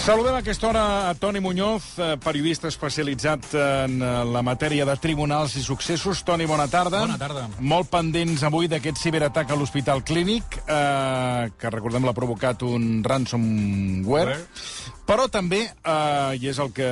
Saludem a aquesta hora a Toni Muñoz, eh, periodista especialitzat en eh, la matèria de tribunals i successos. Toni, bona tarda. Bona tarda. Molt pendents avui d'aquest ciberatac a l'Hospital Clínic, eh, que recordem l'ha provocat un ransomware. Però també, eh, i és el que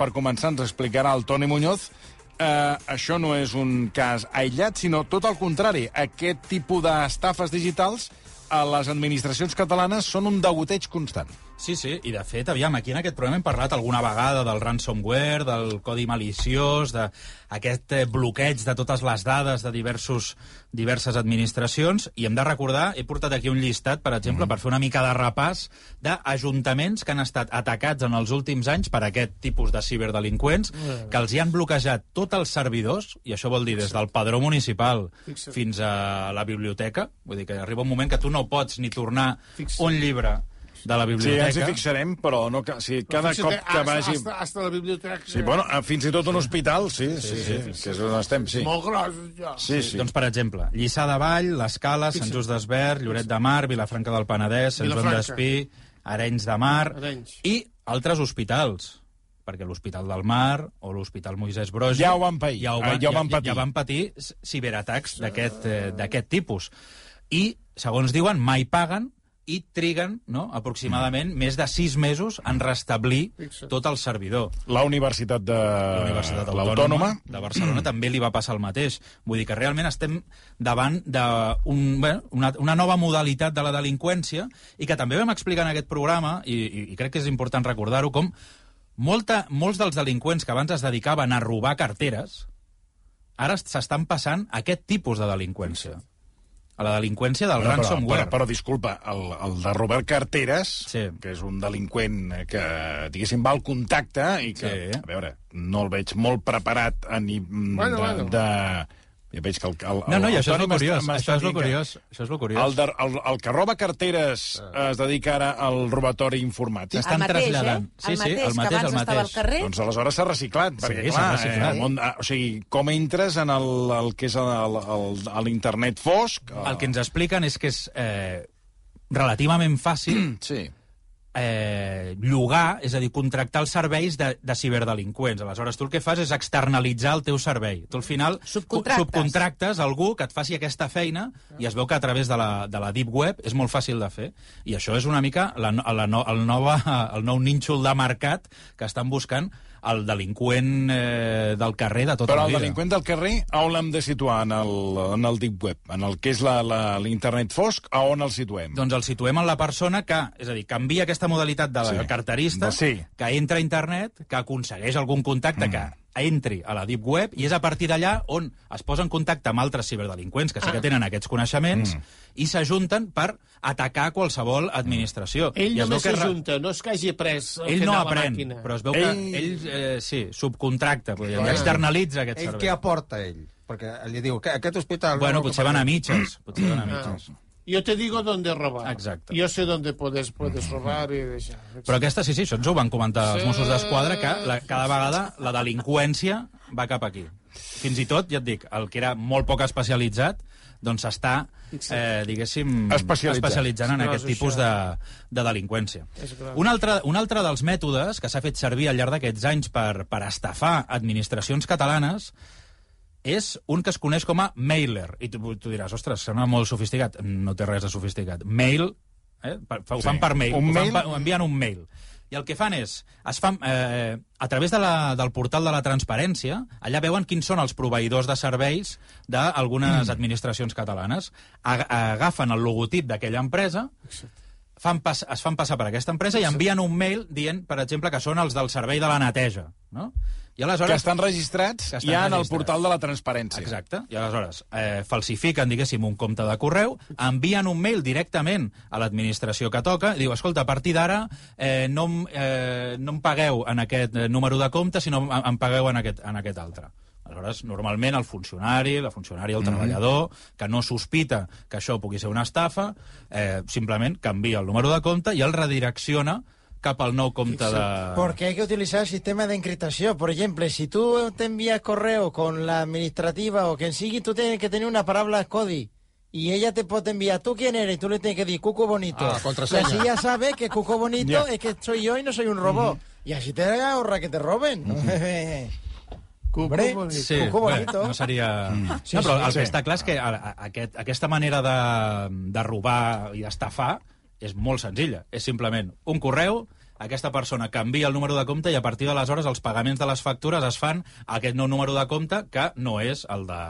per començar ens explicarà el Toni Muñoz, eh, això no és un cas aïllat, sinó tot el contrari. Aquest tipus d'estafes digitals a les administracions catalanes són un degoteig constant. Sí, sí, i de fet, aviam, aquí en aquest programa hem parlat alguna vegada del ransomware, del codi maliciós, d'aquest eh, bloqueig de totes les dades de diversos, diverses administracions, i hem de recordar, he portat aquí un llistat, per exemple, mm. per fer una mica de repàs d'ajuntaments que han estat atacats en els últims anys per aquest tipus de ciberdelinqüents, mm. que els hi han bloquejat tots els servidors, i això vol dir des del padró municipal Fixa. fins a la biblioteca, vull dir que arriba un moment que tu no pots ni tornar Fixa. un llibre de la biblioteca. Sí, ens hi fixarem, però no, o sigui, cada cop que vagi... Hasta, hasta la biblioteca... Sí, bueno, fins i tot un hospital, sí, sí, sí, sí, sí, sí que és on estem, sí. Molt gros, ja. Sí, sí. Doncs, per exemple, Lliçà de Vall, l'Escala, Sant Just d'Esbert, Lloret de Mar, Vilafranca del Penedès, Sant Joan d'Espí, Arenys de Mar Arenys. i altres hospitals perquè l'Hospital del Mar o l'Hospital Moisès Brogi... Ja ho van patir. Ja, ho van, ja, ja, van patir. ja, ja van patir ciberatacs d'aquest eh, tipus. I, segons diuen, mai paguen i triguen no, aproximadament mm. més de sis mesos en restablir tot el servidor. La Universitat de la Universitat Autònoma de Barcelona també li va passar el mateix. Vull dir que realment estem davant d'una un, bueno, una, una nova modalitat de la delinqüència i que també vam explicar en aquest programa, i, i, i crec que és important recordar-ho, com molta, molts dels delinqüents que abans es dedicaven a robar carteres ara s'estan passant a aquest tipus de delinqüència a la delinqüència del però, ransomware. Però, però, disculpa, el, el de Robert Carteres, sí. que és un delinqüent que, diguéssim, va al contacte i que, sí. a veure, no el veig molt preparat a ni, bueno, de, bueno. de ja veig que el, el, no, no, i això és el curiós. Això és el curiós. Això és el curiós. El, de, el, el que roba carteres uh. es dedica ara al robatori informàtic. Estan mateix, traslladant. Eh? Sí, sí, el mateix, el mateix. Al carrer. Doncs aleshores s'ha reciclat, perquè, sí, clar, reciclat. Eh, món, o sigui, com entres en el, el que és l'internet fosc... El que ens expliquen és que és eh, relativament fàcil sí eh, llogar, és a dir, contractar els serveis de, de ciberdelinqüents. Aleshores, tu el que fas és externalitzar el teu servei. Tu al final subcontractes algú que et faci aquesta feina i es veu que a través de la, de la Deep Web és molt fàcil de fer. I això és una mica la, la, el, nova, el nou nínxol de mercat que estan buscant el delinqüent eh, del carrer de tota Però la vida. Però el delinqüent del carrer, on l'hem de situar en el, en el Deep Web? En el que és l'internet fosc, a on el situem? Doncs el situem en la persona que, és a dir, canvia aquesta modalitat de sí. carterista, sí. que entra a internet, que aconsegueix algun contacte mm. que entri a la Deep Web i és a partir d'allà on es posa en contacte amb altres ciberdelinqüents que sí que ah. tenen aquests coneixements mm. i s'ajunten per atacar qualsevol administració. Ell I només s'ajunta, no és que hagi pres Ell no aprèn, però es veu ell... que ell, eh, sí, subcontracta, bueno, externalitza aquest ell servei. Ell què aporta, ell? Perquè li diu que aquest hospital... Bueno, no, potser van a mitges, potser van a mitges. Yo te digo dónde robar. Exacte. Jo sé dónde puedes, puedes robar i deixar. Però aquesta, sí, sí, això ens ho van comentar sí. els Mossos d'Esquadra, que la, cada vegada la delinqüència va cap aquí. Fins i tot, ja et dic, el que era molt poc especialitzat, doncs està, eh, diguéssim, especialitzant, especialitzant en aquest tipus de, de delinqüència. Un altre, un altre dels mètodes que s'ha fet servir al llarg d'aquests anys per, per estafar administracions catalanes és un que es coneix com a mailer. I tu, tu diràs, ostres, sembla molt sofisticat. No té res de sofisticat. Mail, eh? ho fan sí. per mail, un ho, mail? Fan, envien un mail. I el que fan és, es fan, eh, a través de la, del portal de la transparència, allà veuen quins són els proveïdors de serveis d'algunes mm. administracions catalanes. Agafen el logotip d'aquella empresa, fan pas, es fan passar per aquesta empresa i envien un mail dient, per exemple, que són els del servei de la neteja. No? I aleshores... Que estan registrats que estan ja en el portal de la transparència. Exacte. I aleshores eh, falsifiquen, diguéssim, un compte de correu, envien un mail directament a l'administració que toca, i diu, escolta, a partir d'ara eh, no, eh, no em pagueu en aquest eh, número de compte, sinó em, em pagueu en aquest, en aquest altre. Aleshores, normalment el funcionari, la funcionària, el mm -hmm. treballador, que no sospita que això pugui ser una estafa, eh, simplement canvia el número de compte i el redirecciona cap al nou compte de... Porque hay que utilizar el sistema de encriptación. Por ejemplo, si tú te envías correo con la administrativa o quien sigue, tú tienes que tener una palabra CODI. y ella te puede enviar, ¿tú quién eres? Y tú le tienes que decir, Cuco Bonito. Ah, contraseña. Y así ya sabe que Cuco Bonito Ya. es que soy yo y no soy un robot. Y así te ahorra que te roben. Cuco Hombre, bonito. Sí, Cuco bé, bonito. no seria... Sí, no, però sí, el sí. que està clar és que a, a, aquest, aquesta manera de, de robar i d'estafar és molt senzilla. És simplement un correu, aquesta persona canvia el número de compte i a partir d'aleshores els pagaments de les factures es fan a aquest nou número de compte que no és el de,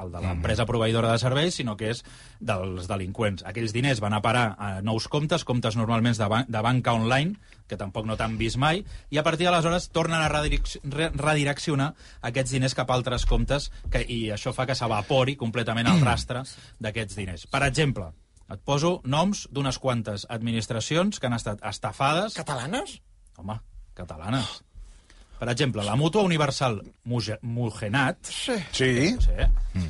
el de l'empresa proveïdora de serveis, sinó que és dels delinqüents. Aquells diners van a parar a nous comptes, comptes normalment de, ban de banca online, que tampoc no t'han vist mai, i a partir d'aleshores tornen a redirec re redireccionar aquests diners cap a altres comptes que, i això fa que s'evapori completament el rastre d'aquests diners. Per exemple, et poso noms d'unes quantes administracions que han estat estafades... ¿Catalanas? Home, catalanes. Per exemple, la Mútua Universal Muge Mugenat, Sí. Sí. sí,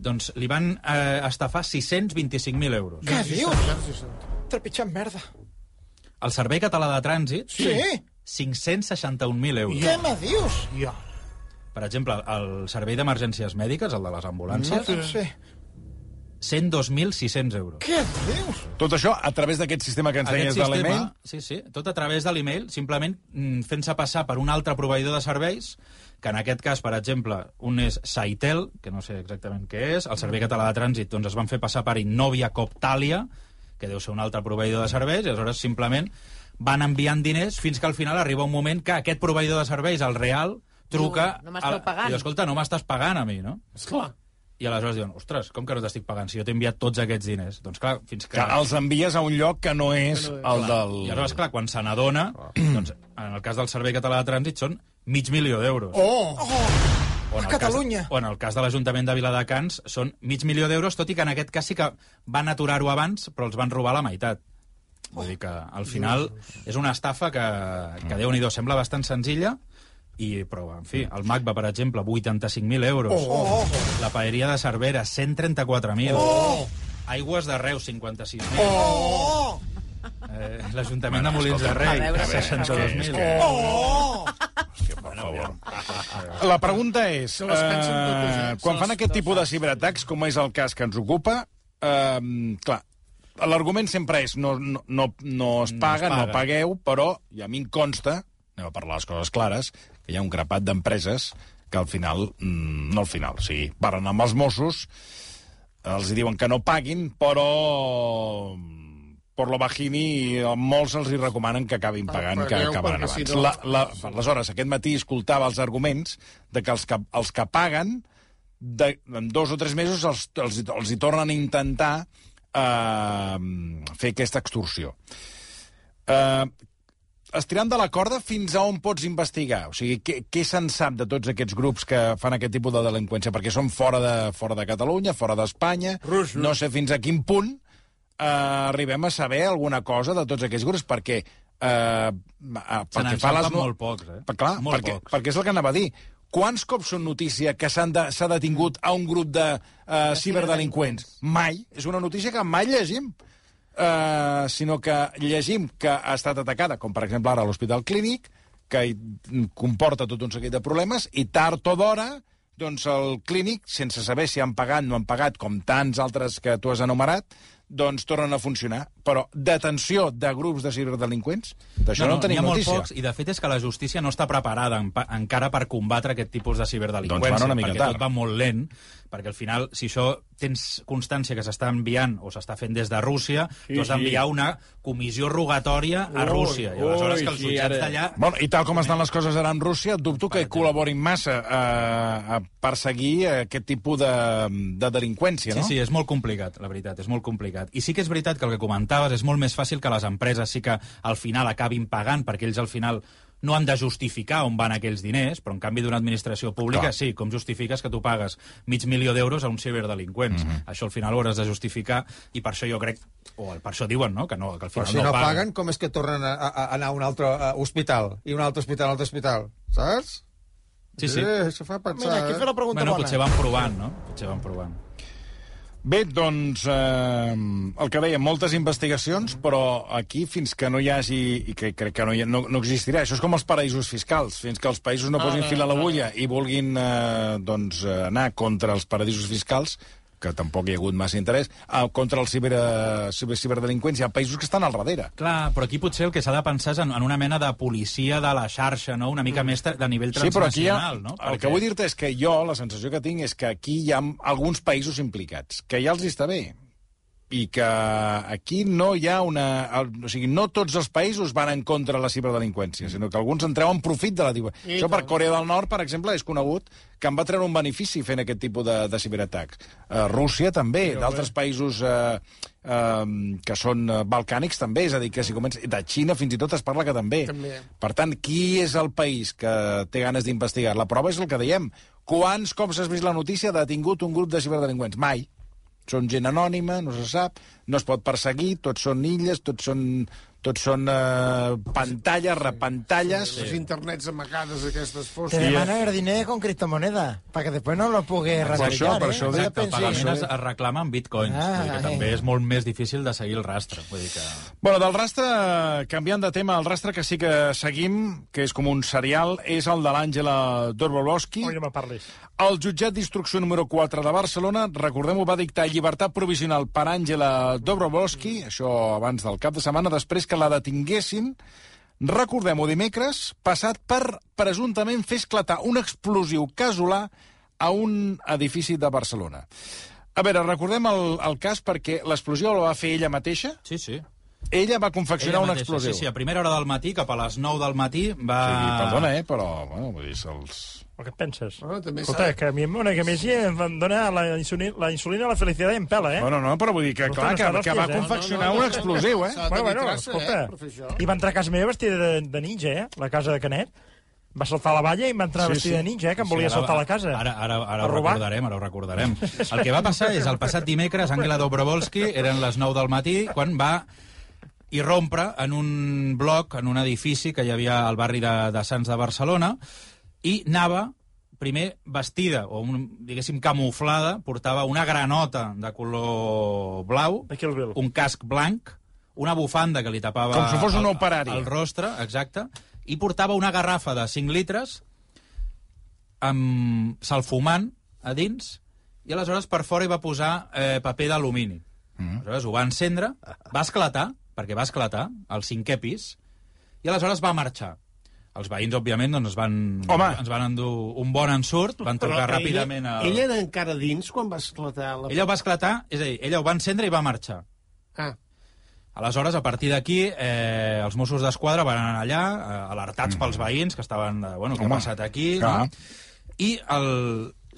doncs li van eh, estafar 625.000 euros. ¿Qué dios? Trepitjant merda. El Servei Català de Trànsit, Sí. 561.000 euros. ¿Qué me dios? Ja. Per exemple, el Servei d'Emergències Mèdiques, el de les ambulàncies, Sí. 102.600 euros. ¿Qué dios? Tot això a través d'aquest sistema que ens deies de l'email? sí, sí, tot a través de l'email, simplement mm, fent-se passar per un altre proveïdor de serveis, que en aquest cas, per exemple, un és Saitel, que no sé exactament què és, el Servei Català de Trànsit doncs es van fer passar per Innovia Coptalia, que deu ser un altre proveïdor de serveis, i aleshores simplement van enviant diners fins que al final arriba un moment que aquest proveïdor de serveis, el real, truca... Diu, "No m'esteu pagant." I diu, escolta, no m'estàs pagant a mi, no? Esclar. I aleshores diuen, ostres, com que no t'estic pagant si jo t'he enviat tots aquests diners? Doncs clar, fins que... Que els envies a un lloc que no és el del... I aleshores, clar, quan se n'adona, doncs, en el cas del Servei Català de Trànsit són mig milió d'euros. Oh, O en el Catalunya. Cas, o en el cas de l'Ajuntament de Viladecans són mig milió d'euros, tot i que en aquest cas sí que van aturar-ho abans, però els van robar la meitat. Vull dir que al final és una estafa que, que Déu-n'hi-do, sembla bastant senzilla, i, però, en fi, el MACBA, per exemple, 85.000 euros. oh, La paeria de Cervera, 134.000. oh, Aigües de Reus, 56.000. oh, Eh, L'Ajuntament de Molins de Rei, A veure, 62.000. oh. Per favor. La pregunta és, eh, eh? quan fan aquest tipus de ciberatacs, com és el cas que ens ocupa, eh, clar, l'argument sempre és no, no, no, no es No es paga, no, paga. pagueu, però, i a mi em consta, anem a parlar les coses clares, hi ha un grapat d'empreses que al final, mm, no al final, o sigui, parlen amb els Mossos, els diuen que no paguin, però per lo bajini molts els hi recomanen que acabin pagant, que pagueu, acabaran perquè si abans. no- La, la, aleshores, aquest matí escoltava els arguments de que els que, els que paguen de, en dos o tres mesos els, els, els hi tornen a intentar eh, fer aquesta extorsió. Eh, estirant de la corda fins a on pots investigar? O sigui, què, què se'n sap de tots aquests grups que fan aquest tipus de delinqüència? Perquè són fora de, fora de Catalunya, fora d'Espanya, no sé fins a quin punt eh, arribem a saber alguna cosa de tots aquests grups, perquè eh, eh, Se que fa les... no- molt pocs, eh? Per, clar, Molt perquè, pocs. perquè és el que anava a dir. Quants cops són notícia que s'han de- s'ha detingut a un grup de uh, ciberdelinqüents? Mai. És una notícia que mai llegim. Uh, sinó que llegim que ha estat atacada, com per exemple ara a l'Hospital Clínic, que comporta tot un seguit de problemes, i tard o d'hora doncs el clínic, sense saber si han pagat o no han pagat, com tants altres que tu has enumerat, doncs tornen a funcionar. Però detenció de grups de ciberdelinqüents, d'això no, no, n'hi tenim ha notícia. pocs, i de fet és que la justícia no està preparada en, encara per combatre aquest tipus de ciberdelinqüència, Doncs una mica perquè tard. tot va molt lent, perquè al final, si això tens constància que s'està enviant o s'està fent des de Rússia, sí, tu has d'enviar una comissió rogatòria a Ui, Rússia, i aleshores ui, que els sí, jutjats ara- d'allà... Bueno, I tal com estan les coses ara amb Rússia, dubto que col·laborin massa a, a perseguir aquest tipus de, de delinqüència, no? Sí, sí, és molt complicat, la veritat, és molt complicat. I sí que és veritat que el que comentaves és molt més fàcil que les empreses sí que al final acabin pagant, perquè ells al final no han de justificar on van aquells diners, però en canvi d'una administració pública Clar. sí, com justifiques que tu pagues mig milió d'euros a uns ciberdelinqüents. Mhm. Això al final ho hauràs de justificar i per això jo crec, o per això diuen, no?, que, no, que al Però final si no, paguen. paguen, com és que tornen a, a, a anar a un altre uh, hospital? I un altre hospital, un altre hospital, saps? Sí, sí. Eh, això fa pensar... Mira, aquí eh? fa la pregunta Bueno, bona. potser van provant, no? Potser van provant. Bé, doncs, eh, el que deia, moltes investigacions, però aquí, fins que no hi hagi, i que crec que no, hi no, no existirà, això és com els paraïsos fiscals, fins que els països no posin fil a l'agulla i vulguin eh, doncs, eh, anar contra els paradisos fiscals, que tampoc hi ha hagut massa interès, uh, contra el ciber, ciber, ciberdelinqüència. Hi ha països que estan al darrere. Clar, però aquí potser el que s'ha de pensar és en, en una mena de policia de la xarxa, no? una mica mm. més de nivell transnacional. Sí, però aquí ha, no? el Perquè... que vull dir-te és que jo, la sensació que tinc és que aquí hi ha alguns països implicats, que ja els està bé i que aquí no hi ha una... O sigui, no tots els països van en contra de la ciberdelinqüència, sinó que alguns en treuen profit de la... I Això per Corea del Nord, per exemple, és conegut que en va treure un benefici fent aquest tipus de, de ciberatacs. Uh, Rússia també, d'altres països uh, uh, que són uh, balcànics també, és a dir, que si comença... De Xina fins i tot es parla que també. també. Per tant, qui és el país que té ganes d'investigar? La prova és el que dèiem. Quants cops has vist la notícia de detingut un grup de ciberdelinqüents? Mai. Són gent anònima, no se sap, no es pot perseguir, tots són illes, tots són tots són eh, pantalles, repantalles... Sí, les internets amagades aquestes fosques. Te demana el diner con criptomoneda, perquè després no lo pugui rastrejar, això, per això, eh? Exacte, el pagament es, es reclama en bitcoins, ah, vull dir que també és molt més difícil de seguir el rastre. Vull dir que... Bueno, del rastre, canviant de tema, el rastre que sí que seguim, que és com un serial, és el de l'Àngela Dorbolowski. Oi, no me parlis. El jutjat d'instrucció número 4 de Barcelona, recordem-ho, va dictar llibertat provisional per Àngela Dobrowolski, això abans del cap de setmana, després que la detinguessin, recordem-ho dimecres, passat per presumptament fer esclatar un explosiu casolà a un edifici de Barcelona. A veure, recordem el, el cas perquè l'explosió la va fer ella mateixa? Sí, sí. Ella va confeccionar ella un explosiu. Sí, sí, a primera hora del matí, cap a les 9 del matí, va... Sí, perdona, eh, però, bueno, vull dir, se'ls... O què et penses? Bueno, també Escolta, que a mi una que més em dona la insulina, la insulina la felicitat en pela, eh? Bueno, no, però vull dir que, clar, que, que va confeccionar no, no, no, un explosiu, eh? Bueno, bueno, escolta, eh, i va entrar a casa meva vestida de, de ninja, eh? La casa de Canet. Va saltar la valla i va entrar sí, vestida sí. de ninja, eh, que em volia sí, ara, saltar la casa. Ara, ara, ara ho recordarem, ara ho recordarem. El que va passar és, el passat dimecres, Àngela Dobrovolski, eren les 9 del matí, quan va irrompre en un bloc, en un edifici que hi havia al barri de, de Sants de Barcelona, i anava primer vestida, o un, diguéssim camuflada, portava una granota de color blau, un casc blanc, una bufanda que li tapava Com si fos un el, operari. el rostre, exacte, i portava una garrafa de 5 litres amb salfumant a dins, i aleshores per fora hi va posar eh, paper d'alumini. Mm. Aleshores ho va encendre, va esclatar, perquè va esclatar, al cinquè pis, i aleshores va marxar. Els veïns, òbviament, doncs, van, Home. ens van endur un bon ensurt, van trucar Però ràpidament... Ella, ella era encara dins quan va esclatar? La... Ella ho va esclatar, és a dir, ella ho va encendre i va marxar. Ah. Aleshores, a partir d'aquí, eh, els Mossos d'Esquadra van anar allà, eh, alertats mm. pels veïns, que estaven... Eh, bueno, què ha passat aquí? No? I el...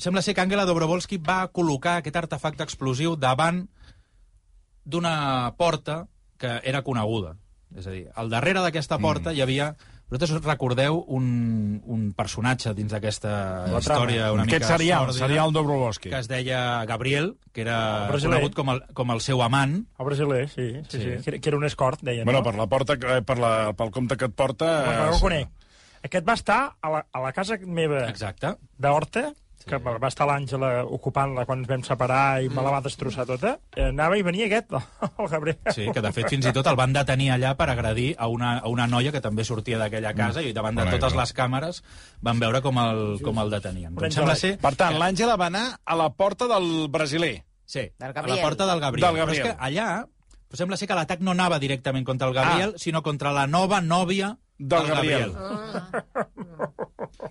sembla ser que Angela Dobrovolski va col·locar aquest artefacte explosiu davant d'una porta que era coneguda. És a dir, al darrere d'aquesta porta mm. hi havia vosaltres recordeu un, un personatge dins d'aquesta història una Aquest mica serial, sòrdida, serial Dobrovolski. Que es deia Gabriel, que era conegut com el, com el seu amant. El brasiler, sí, sí, sí. sí. Que era un escort, deien. Bueno, no? per la porta, per la, pel compte que et porta... No, no ho conec. Aquest va estar a la, a la casa meva Exacte. d'Horta, sí. que va estar l'Àngela ocupant-la quan ens vam separar i mm. me la va destrossar tota, eh, anava i venia aquest, el Gabriel. Sí, que de fet fins i tot el van detenir allà per agredir a una, a una noia que també sortia d'aquella casa mm. i davant de totes les càmeres van veure com el, com el detenien. Doncs sembla ser... Per tant, l'Àngela va anar a la porta del brasiler. Sí, a la porta del Gabriel. Del Gabriel. Però és que allà però sembla ser que l'atac no anava directament contra el Gabriel, ah. sinó contra la nova nòvia del, del Gabriel. Gabriel.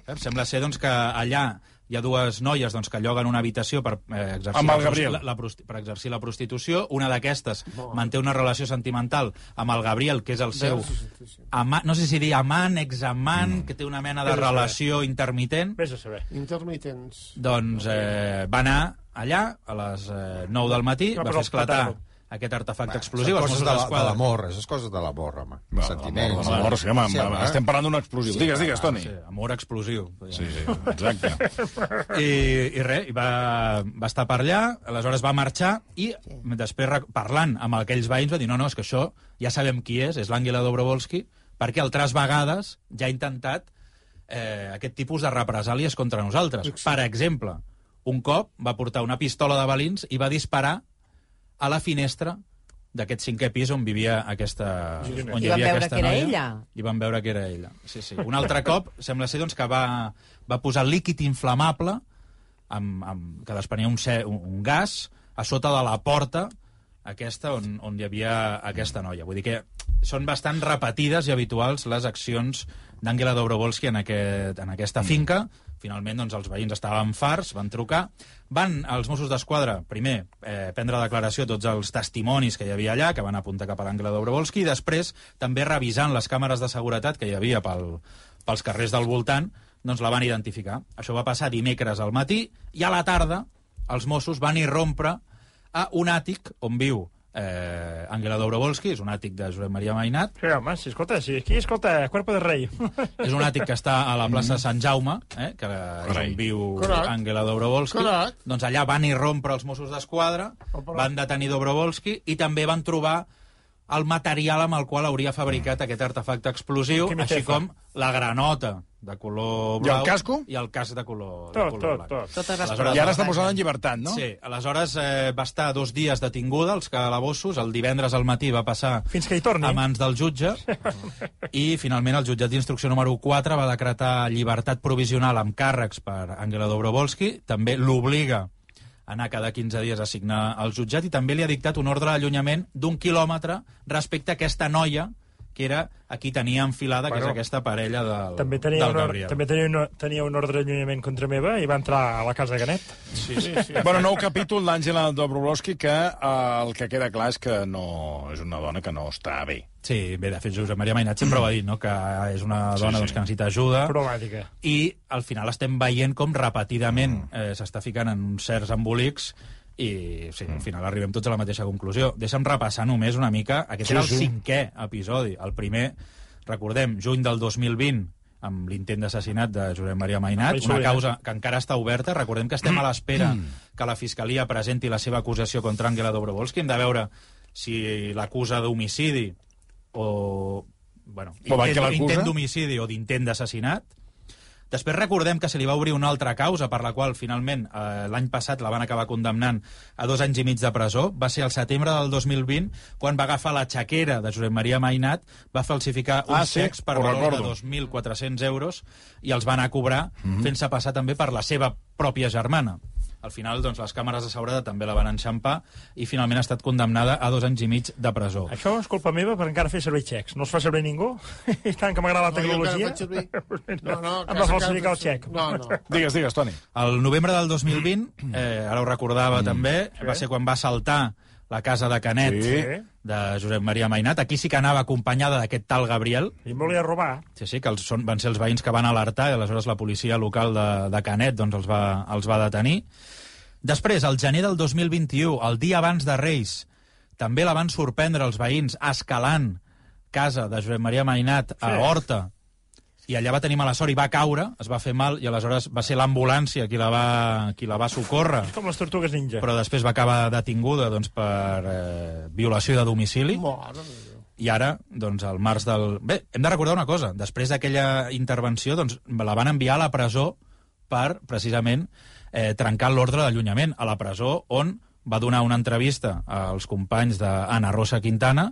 Ah. Sembla ser doncs, que allà hi ha dues noies doncs, que lloguen una habitació per, eh, exercir, Gabriel. La, la, per exercir la prostitució. Una d'aquestes manté una relació sentimental amb el Gabriel, que és el seu... Ama, no sé si dir amant, examant, mm. que té una mena de relació intermitent. Vés a saber. Intermitents. Doncs eh, va anar allà a les eh, 9 del matí, no, va fer esclatar aquest artefacte Va, explosiu. Són coses de, de l'amor, és coses de l'amor, home. Va, Sentiments. L'amor, sí, home, sí, home, estem parlant d'un explosiu. Sí, digues, digues, Toni. Sí, amor explosiu. Sí, sí, exacte. I, i res, va, va estar per allà, aleshores va marxar i sí. després parlant amb aquells veïns va dir no, no, és que això ja sabem qui és, és l'Àngela Dobrovolski, perquè altres vegades ja ha intentat eh, aquest tipus de represàlies contra nosaltres. Per exemple, un cop va portar una pistola de balins i va disparar a la finestra d'aquest cinquè pis on vivia aquesta... On hi, I van veure que era noia, ella. I van veure que era ella. Sí, sí. Un altre cop, sembla ser doncs, que va, va posar líquid inflamable amb, amb, que desprenia un, un, un gas a sota de la porta aquesta on, on hi havia aquesta noia. Vull dir que són bastant repetides i habituals les accions d'Àngela Dobrovolski en, aquest, en aquesta finca. Finalment, doncs, els veïns estaven farts, van trucar. Van els Mossos d'Esquadra, primer, eh, prendre declaració tots els testimonis que hi havia allà, que van apuntar cap a l'Àngela Dobrovolski, i després, també revisant les càmeres de seguretat que hi havia pel, pels carrers del voltant, doncs la van identificar. Això va passar dimecres al matí, i a la tarda els Mossos van irrompre a un àtic on viu eh, Àngela Dobrovolski, és un àtic de Josep Maria Mainat. Sí, home, sí, escolta, sí, aquí, escolta, Cuerpo de Rei. És un àtic que està a la plaça Sant Jaume, eh, que és on viu Correcte. Àngela Dobrovolski. Correcte. Doncs allà van irrompre els Mossos d'Esquadra, van detenir Dobrovolski i també van trobar el material amb el qual hauria fabricat aquest artefacte explosiu, així com la granota de I color el blau. casco? I el casc de color, de Tot, color tot, blanc. tot. Totes les Aleshores, I ara està posada en llibertat, no? Sí, aleshores eh, va estar dos dies detinguda als calabossos, el divendres al matí va passar Fins que hi torni. a mans del jutge i finalment el jutjat d'instrucció número 4 va decretar llibertat provisional amb càrrecs per Àngela Dobrovolski, també l'obliga anar cada 15 dies a signar al jutjat i també li ha dictat un ordre d'allunyament d'un quilòmetre respecte a aquesta noia que era a qui tenia enfilada, bueno, que és aquesta parella del, També tenia, del un, or- Gabriel. també tenia, un, tenia un ordre d'allunyament contra meva i va entrar a la casa de Canet. Sí, sí, sí. Bueno, nou capítol d'Àngela Dobrovolski que eh, el que queda clar és que no és una dona que no està bé. Sí, bé, de fet, Josep Maria Mainat sempre ho ha dit, no?, que és una dona sí. Doncs, que necessita ajuda. Problemàtica. i al final estem veient com repetidament eh, s'està ficant en uns certs embolics i sí, al final arribem tots a la mateixa conclusió. Deixa'm repassar només una mica. Aquest Sí, era el sí. cinquè episodi. El primer, recordem, juny del 2020, amb l'intent d'assassinat de Josep Maria Mainat, una causa que encara està oberta. Recordem que estem a l'espera que la Fiscalia presenti la seva acusació contra Àngela Dobrovolski. Hem de veure si l'acusa d'homicidi o... Bueno, intent, intent d'homicidi o d'intent d'assassinat. Després recordem que se li va obrir una altra causa per la qual finalment eh, l'any passat la van acabar condemnant a dos anys i mig de presó. Va ser el setembre del 2020 quan va agafar la xaquera de Josep Maria Mainat, va falsificar Ah, uns sí, xecs per ho valor recordo. de 2.400 euros i els van anar a cobrar fent-se passar també per la seva pròpia germana. Al final, doncs, les càmeres de seguretat també la van enxampar i finalment ha estat condemnada a dos anys i mig de presó. Això és culpa meva per encara fer servir xecs. No els fa servir ningú? I tant que m'agrada la No, tecnologia. servir. No, no, Em va falsificar el xec. No, no. Digues, digues, Toni. El novembre del 2020, eh, ara ho recordava Mm. també, va ser quan va saltar la casa de Canet Sí. de Josep Maria Mainat. Aquí sí que anava acompanyada d'aquest tal Gabriel. I em volia robar. Sí, sí, que els, són, van ser els veïns que van alertar i aleshores la policia local de, de Canet doncs, els, va, els va detenir. Després, al gener del 2021, el dia abans de Reis, també la van sorprendre els veïns escalant casa de Josep Maria Mainat a Sí. Horta i allà va tenir mala sort i va caure, es va fer mal i aleshores va ser l'ambulància qui, la va, qui la va socórrer Com les tortugues ninja. però després va acabar detinguda doncs, per eh, violació de domicili Mare i ara, doncs, al març del... Bé, hem de recordar una cosa. Després d'aquella intervenció, doncs, la van enviar a la presó per, precisament, eh, trencar l'ordre d'allunyament. A la presó on va donar una entrevista als companys d'Anna Rosa Quintana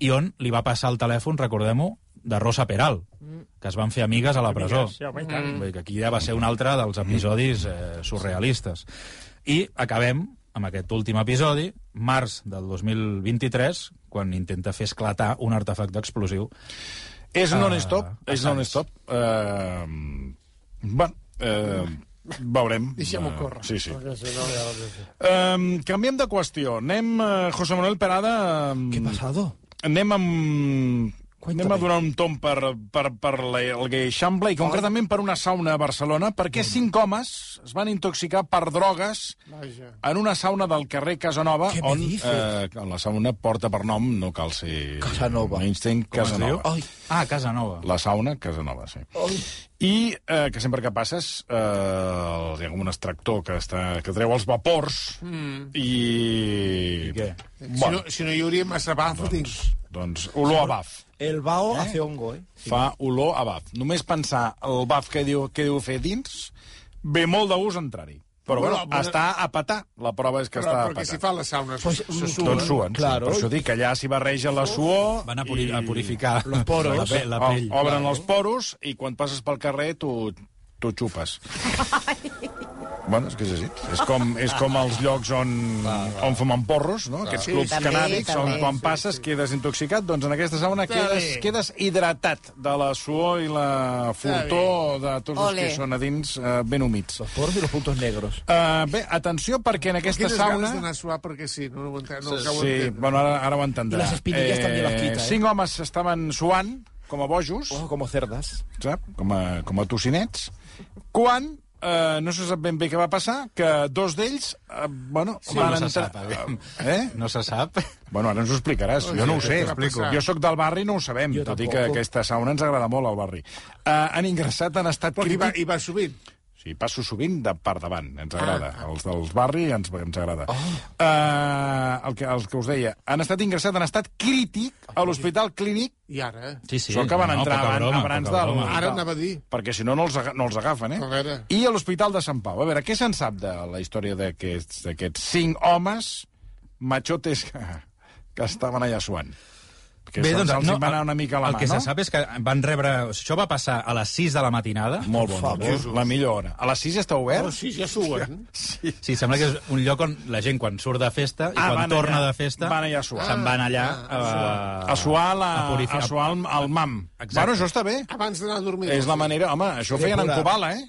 i on li va passar el telèfon, recordem-ho, de Rosa Peral, que es van fer amigues a la presó. Home, tant. Vull dir que aquí ja va ser un altre dels episodis eh, surrealistes. I acabem amb aquest últim episodi, març del 2023, quan intenta fer esclatar un artefacte explosiu. És Ah, non-stop, és a Sants. non-stop. Uh, bueno, uh, veurem. Deixem-ho Eh, córrer. Sí, sí. Um, canviem de qüestió. Anem, uh, José Manuel Perada... Um, ¿Qué ha pasado? Anem amb... Anem a donar un tom per, per, per la, el Geixample i concretament per una sauna a Barcelona perquè cinc homes es van intoxicar per drogues Vaja. en una sauna del carrer Casanova Què me on dices? eh, la sauna porta per nom, no cal ser Casanova. Einstein? Casanova. Ah, Casa Nova. La sauna, Casanova, sí. I eh, que sempre que passes eh, hi ha com un extractor que, està, que treu els vapors Mm. i... I què? Si, no, si no hi hauria massa bafo dins. Doncs olor a baf. el bao hace hongo, ¿eh? Fa olor a baf. Només pensar el baf que diu, que diu fer dins, ve molt de gust entrar-hi. Però, bueno, Bueno, està a petar. La prova és que Però, està a perquè si petar. fa la sauna, Pues, se mm, sua. Doncs suen, Claro. sí. Per això dic que allà s'hi barreja la suor... Van a, puri i- a purificar Los poros. la, pe la O- pell. Obren els poros i quan passes pel carrer tu, tu xupes. Bueno, és que és així. És com, és com els llocs on, on fumen porros, no? Aquests clubs També, canàbics, on també. quan passes quedes intoxicat, doncs en aquesta sauna quedes, quedes hidratat de la suor i la fortor de tots els Ole. que són a dins eh, ben humits. Los poros y los puntos negros. Uh, bé, atenció, perquè en aquesta Quines sauna... ganes d'anar a suar perquè sí, no, ho entenc, no ho acabo Sí, bueno, ara, ara ho entendrà. I les espinilles també les quita, eh? Cinc homes estaven suant, com a bojos, Oh, como cerdas. sap? Com a, com a tocinets, quan eh, no se sap ben bé què va passar, que dos d'ells, eh, bueno, Sí, van no se entrar... sap. Eh? No se sap. Bueno, ara ens ho explicaràs. Jo no ho sé. Jo sóc del barri i no ho sabem, Jo tot i que tampoc. aquesta sauna ens agrada molt, al barri. Uh, han ingressat en estat Però hi va, hi va sovint. Sí, passo sovint de per davant, ens agrada. Ah. Els dels barri ens, ens agrada. Oh. Uh, el, que, el que us deia, han estat ingressats en estat crític a l'Hospital Clínic I ara, eh? Sí, sí. Són que van no, entrar abans, broma, abans poca del... broma. Ara anava a dir. Perquè si no, no els, no els agafen, eh? A veure. I a l'Hospital de Sant Pau. A veure, què se'n sap de la història d'aquests cinc homes machotes que, que estaven allà suant? Que Bé, doncs, els no, va anar una mica a la el mà, que no? se sap és que van rebre... Això va passar a les 6 de la matinada. Molt bon, la millor hora. A les 6 està obert? Oh, sí, ja suen. Sí. Sí, sembla que és un lloc on la gent, quan surt de festa i Ah, quan torna allà. de festa, Van allà a suar. se'n van allà a, A suar, la, a a, purificar. suar el, el mam. Exacte. Bueno, això està bé. Abans d'anar a dormir. És la manera... Home, això ho feien en. Kubala, eh?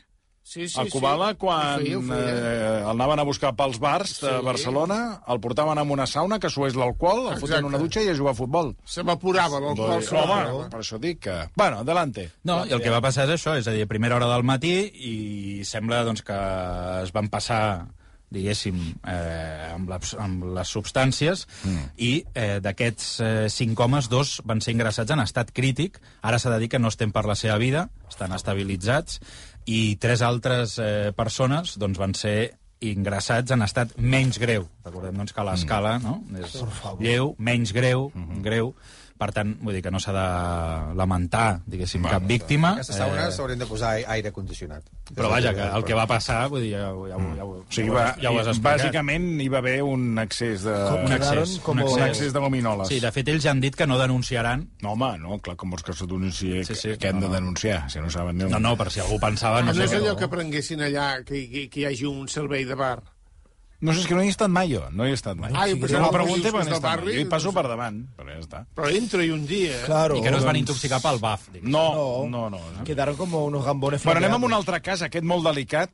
Sí, sí, a Kubala, sí. quan Ho feia, ho feia. eh, el anaven a buscar pels bars de Sí. Barcelona, el portaven a una sauna que sués l'alcohol, el Exacte. foten una dutxa i a jugar a futbol. S'evaporava l'alcohol. Home, s'evaporava. per això dic que... Bueno, adelante. No, i el que va passar és això, és a dir, a primera hora del matí i sembla doncs, que es van passar diguéssim, eh, amb, les, amb les substàncies mm. i eh, d'aquests eh, cinc homes, dos van ser ingressats en estat crític. Ara s'ha de dir que no estem per la seva vida, estan estabilitzats, i tres altres eh, persones doncs, van ser ingressats en estat menys greu. Recordem doncs, que l'escala no? és lleu, menys greu, greu. Per tant, vull dir que no s'ha de lamentar, diguéssim, cap víctima. Aquestes saunes s'haurien de posar ai- aire condicionat. Però vaja, que el que va passar, vull dir, ja, ja, ho- ja, ho- O sigui, ja, ho va, ja ho has explicat. bàsicament hi va haver un excés de... Un excés, com un un excés. excés de gominoles. Sí, de fet, ells ja han dit que no denunciaran. No, home, no, clar, com vols que se denunciï Sí, sí, que hem no, de no. denunciar, si no saben ni... No, no, per si algú pensava... No, No és allò que prenguessin allà, que, que, que hi hagi un servei de bar. No sé, és que no hi he estat mai jo, no hi he estat mai. Ai, no pensava m'ho que pregunte dius que és no barri, Jo hi passo per davant, però ja està. Però entro-hi un dia. eh? Claro. I que no es van intoxicar pel baf. No, No. no, no. no. Quedaron como unos gambones Bueno, anem amb un altre cas, aquest molt delicat.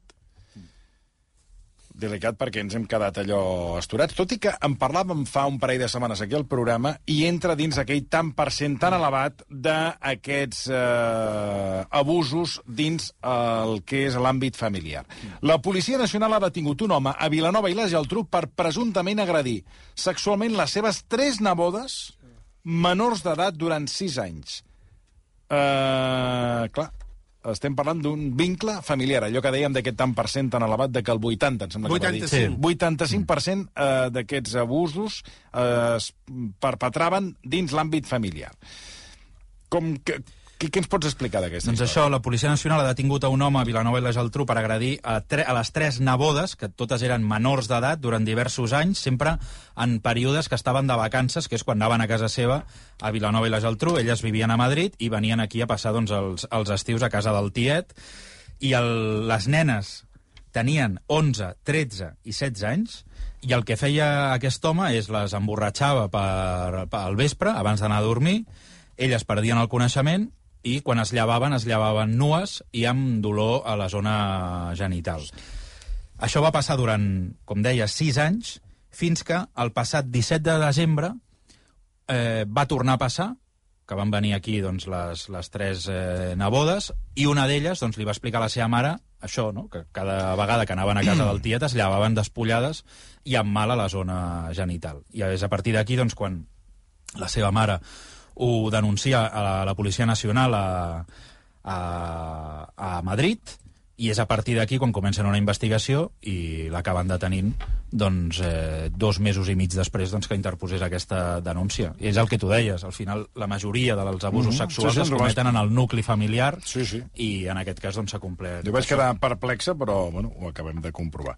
Delicat perquè ens hem quedat allò esturats, tot i que en parlàvem fa un parell de setmanes aquí al programa i entra dins aquell tant per cent tan elevat d'aquests eh, abusos dins el que és l'àmbit familiar. La Policia Nacional ha detingut un home a Vilanova i la Geltrú per presumptament agredir sexualment les seves tres nebodes menors d'edat durant sis anys. Uh, clar, estem parlant d'un vincle familiar, allò que dèiem d'aquest tant per cent tan elevat de que el 80, em sembla que va dir. 85. 85% eh, d'aquests abusos eh, es perpetraven dins l'àmbit familiar. Com que, què, què ens pots explicar d'aquesta Doncs això, la Policia Nacional ha detingut a un home a Vilanova i la Geltrú per agredir a, tre a les tres nebodes, que totes eren menors d'edat, durant diversos anys, sempre en períodes que estaven de vacances, que és quan anaven a casa seva a Vilanova i la Geltrú. Elles vivien a Madrid i venien aquí a passar doncs, els, els estius a casa del tiet. I el, les nenes tenien 11, 13 i 16 anys, i el que feia aquest home és les emborratxava per, per al vespre, abans d'anar a dormir, elles perdien el coneixement i quan es llevaven, es llevaven nues i amb dolor a la zona genital. Això va passar durant, com deia, 6 anys, fins que el passat 17 de desembre eh, va tornar a passar, que van venir aquí doncs, les, les tres eh, nebodes, i una d'elles doncs, li va explicar a la seva mare això, no? que cada vegada que anaven a casa del tiet es llevaven despullades i amb mal a la zona genital. I és a partir d'aquí doncs, quan la seva mare ho denuncia a la, a la Policia Nacional a, a, a Madrid i és a partir d'aquí quan comencen una investigació i l'acaben detenint doncs, eh, dos mesos i mig després doncs, que interposés aquesta denúncia. I és el que tu deies, al final la majoria dels abusos Mhm. sexuals Sí, sí, es cometen en el nucli familiar Sí, sí. i en aquest cas doncs, s'ha complert. Jo vaig quedar perplexa, però bueno, ho acabem de comprovar.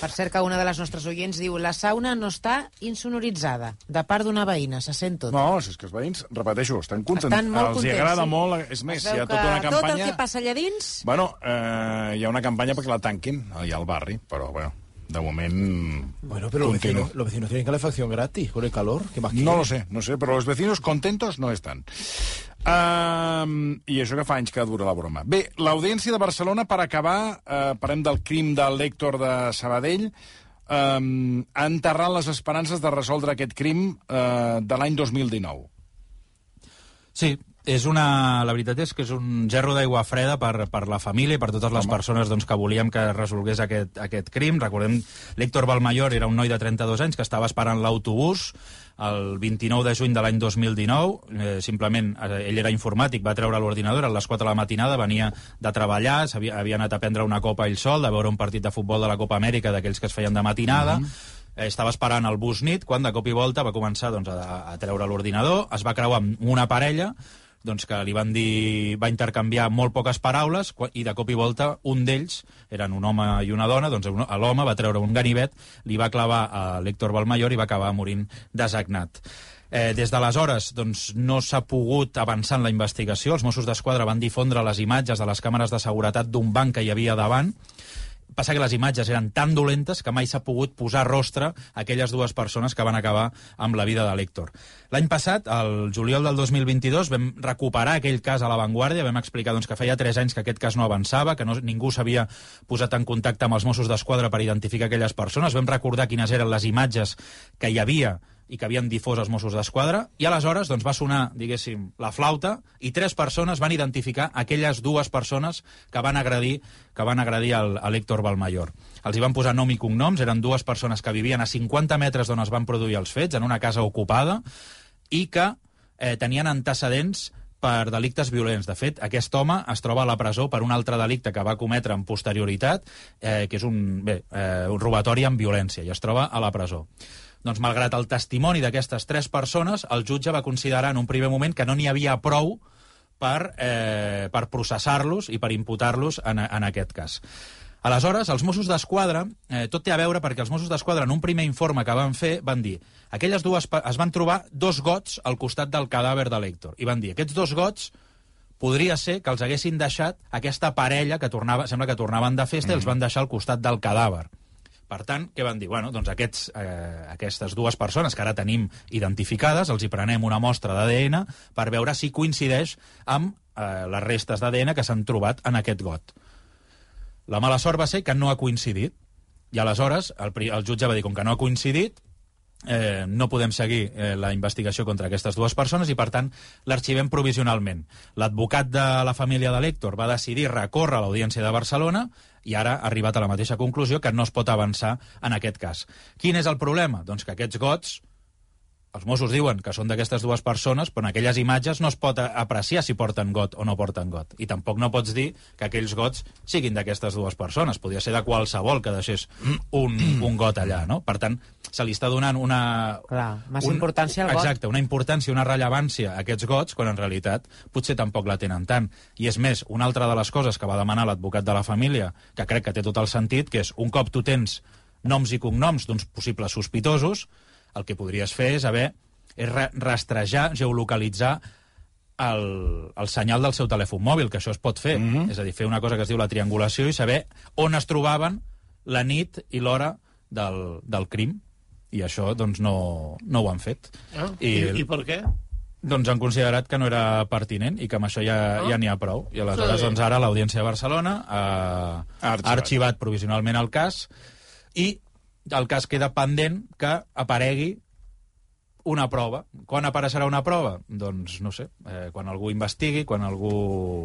Per cert, que una de les nostres oients diu la sauna no està insonoritzada, de part d'una veïna, se sent tot. No, si és que els veïns, repeteixo, estan contents. Estan molt Els contents, agrada sí. molt, és més, Es hi ha tota una que Tot el campanya... que passa allà dins... Bueno, eh, hi ha una campanya perquè la tanquin allà al barri, però, bueno, de moment... Bueno, pero los vecinos, los vecinos tienen calefacción gratis con el calor. ¿Qué más No quieren? lo sé, no sé, però los vecinos contentos no estan. Um, I això que fa anys que dura la broma. Bé, l'Audiència de Barcelona, per acabar, uh, parlem del crim del l'Héctor de Sabadell, um, ha enterrat les esperances de resoldre aquest crim uh, de l'any 2019. Sí, és una, la veritat és que és un gerro d'aigua freda per, per la família i per totes les persones doncs, que volíem que es resolgués aquest, aquest crim. Recordem, l'Héctor Balmayor era un noi de 32 anys que estava esperant l'autobús el 29 de juny de l'any 2019. Eh, simplement, eh, ell era informàtic, va treure l'ordinador a les 4 de la matinada, venia de treballar, havia, havia anat a prendre una copa ell sol, de veure un partit de futbol de la Copa Amèrica, d'aquells que es feien de matinada, eh, estava esperant el bus nit, quan de cop i volta va començar doncs, a, a treure l'ordinador, es va creuar amb una parella, doncs que li van dir, va intercanviar molt poques paraules i de cop i volta un d'ells, eren un home i una dona, doncs l'home va treure un ganivet, li va clavar a l'Héctor Balmayor i va acabar morint desagnat. Eh, des d'aleshores doncs, no s'ha pogut avançar en la investigació. Els Mossos d'Esquadra van difondre les imatges de les càmeres de seguretat d'un banc que hi havia davant, passa que les imatges eren tan dolentes que mai s'ha pogut posar rostre a aquelles dues persones que van acabar amb la vida de l'Héctor. L'any passat, el juliol del 2022, vam recuperar aquell cas a l'avantguàrdia, vam explicar doncs, que feia 3 anys que aquest cas no avançava, que no, ningú s'havia posat en contacte amb els Mossos d'Esquadra per identificar aquelles persones, vam recordar quines eren les imatges que hi havia i que havien difós els Mossos d'Esquadra, i aleshores doncs, va sonar, diguéssim, la flauta, i tres persones van identificar aquelles dues persones que van agredir que van agredir el, a l'Héctor Balmayor. Els hi van posar nom i cognoms, eren dues persones que vivien a 50 metres d'on es van produir els fets, en una casa ocupada, i que eh, tenien antecedents per delictes violents. De fet, aquest home es troba a la presó per un altre delicte que va cometre en posterioritat, eh, que és un, bé, eh, un robatori amb violència, i es troba a la presó. Doncs, malgrat el testimoni d'aquestes tres persones, el jutge va considerar en un primer moment que no n'hi havia prou per, eh, per processar-los i per imputar-los en, en aquest cas. Aleshores, els Mossos d'Esquadra, eh, tot té a veure perquè els Mossos d'Esquadra, en un primer informe que van fer, van dir aquelles dues, es van trobar dos gots al costat del cadàver de l'Héctor. I van dir, aquests dos gots podria ser que els haguessin deixat aquesta parella que tornava, sembla que tornaven de festa mm. i els van deixar al costat del cadàver. Per tant, què van dir? Bueno, doncs aquests, eh, aquestes dues persones que ara tenim identificades, els hi prenem una mostra d'ADN per veure si coincideix amb eh, les restes d'ADN que s'han trobat en aquest got. La mala sort va ser que no ha coincidit. I aleshores el, el jutge va dir, com que no ha coincidit, eh, no podem seguir eh, la investigació contra aquestes dues persones i, per tant, l'arxivem provisionalment. L'advocat de la família de l'Héctor va decidir recórrer a l'Audiència de Barcelona i ara ha arribat a la mateixa conclusió que no es pot avançar en aquest cas. Quin és el problema? Doncs que aquests gots els Mossos diuen que són d'aquestes dues persones, però en aquelles imatges no es pot apreciar si porten got o no porten got. I tampoc no pots dir que aquells gots siguin d'aquestes dues persones. Podria ser de qualsevol que deixés un, un got allà, no? Per tant, se li està donant una... Clar, massa importància al got. Exacte, una importància, una rellevància a aquests gots, quan en realitat potser tampoc la tenen tant. I és més, una altra de les coses que va demanar l'advocat de la família, que crec que té tot el sentit, que és un cop tu tens noms i cognoms d'uns possibles sospitosos, el que podries fer és haver és ra- rastrejar, geolocalitzar el, el senyal del seu telèfon mòbil, que això es pot fer. Mm -hmm. És a dir, fer una cosa que es diu la triangulació i saber on es trobaven la nit i l'hora del, del crim. I això, doncs, no, no ho han fet. Ah, I, I per què? Doncs han considerat que no era pertinent i que amb això ja ja n'hi ha prou. I aleshores, Sí. doncs ara l'Audiència de Barcelona ha, Ha arxivat. ha arxivat provisionalment el cas i el cas queda pendent que aparegui una prova. Quan apareixerà una prova? Doncs no sé, eh, quan algú investigui, quan algú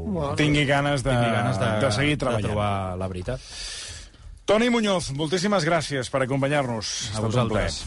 Bueno. Tingui ganes de, tingui ganes de, de seguir de treballant. trobar la veritat. Toni Muñoz, moltíssimes gràcies per acompanyar-nos. A vosaltres.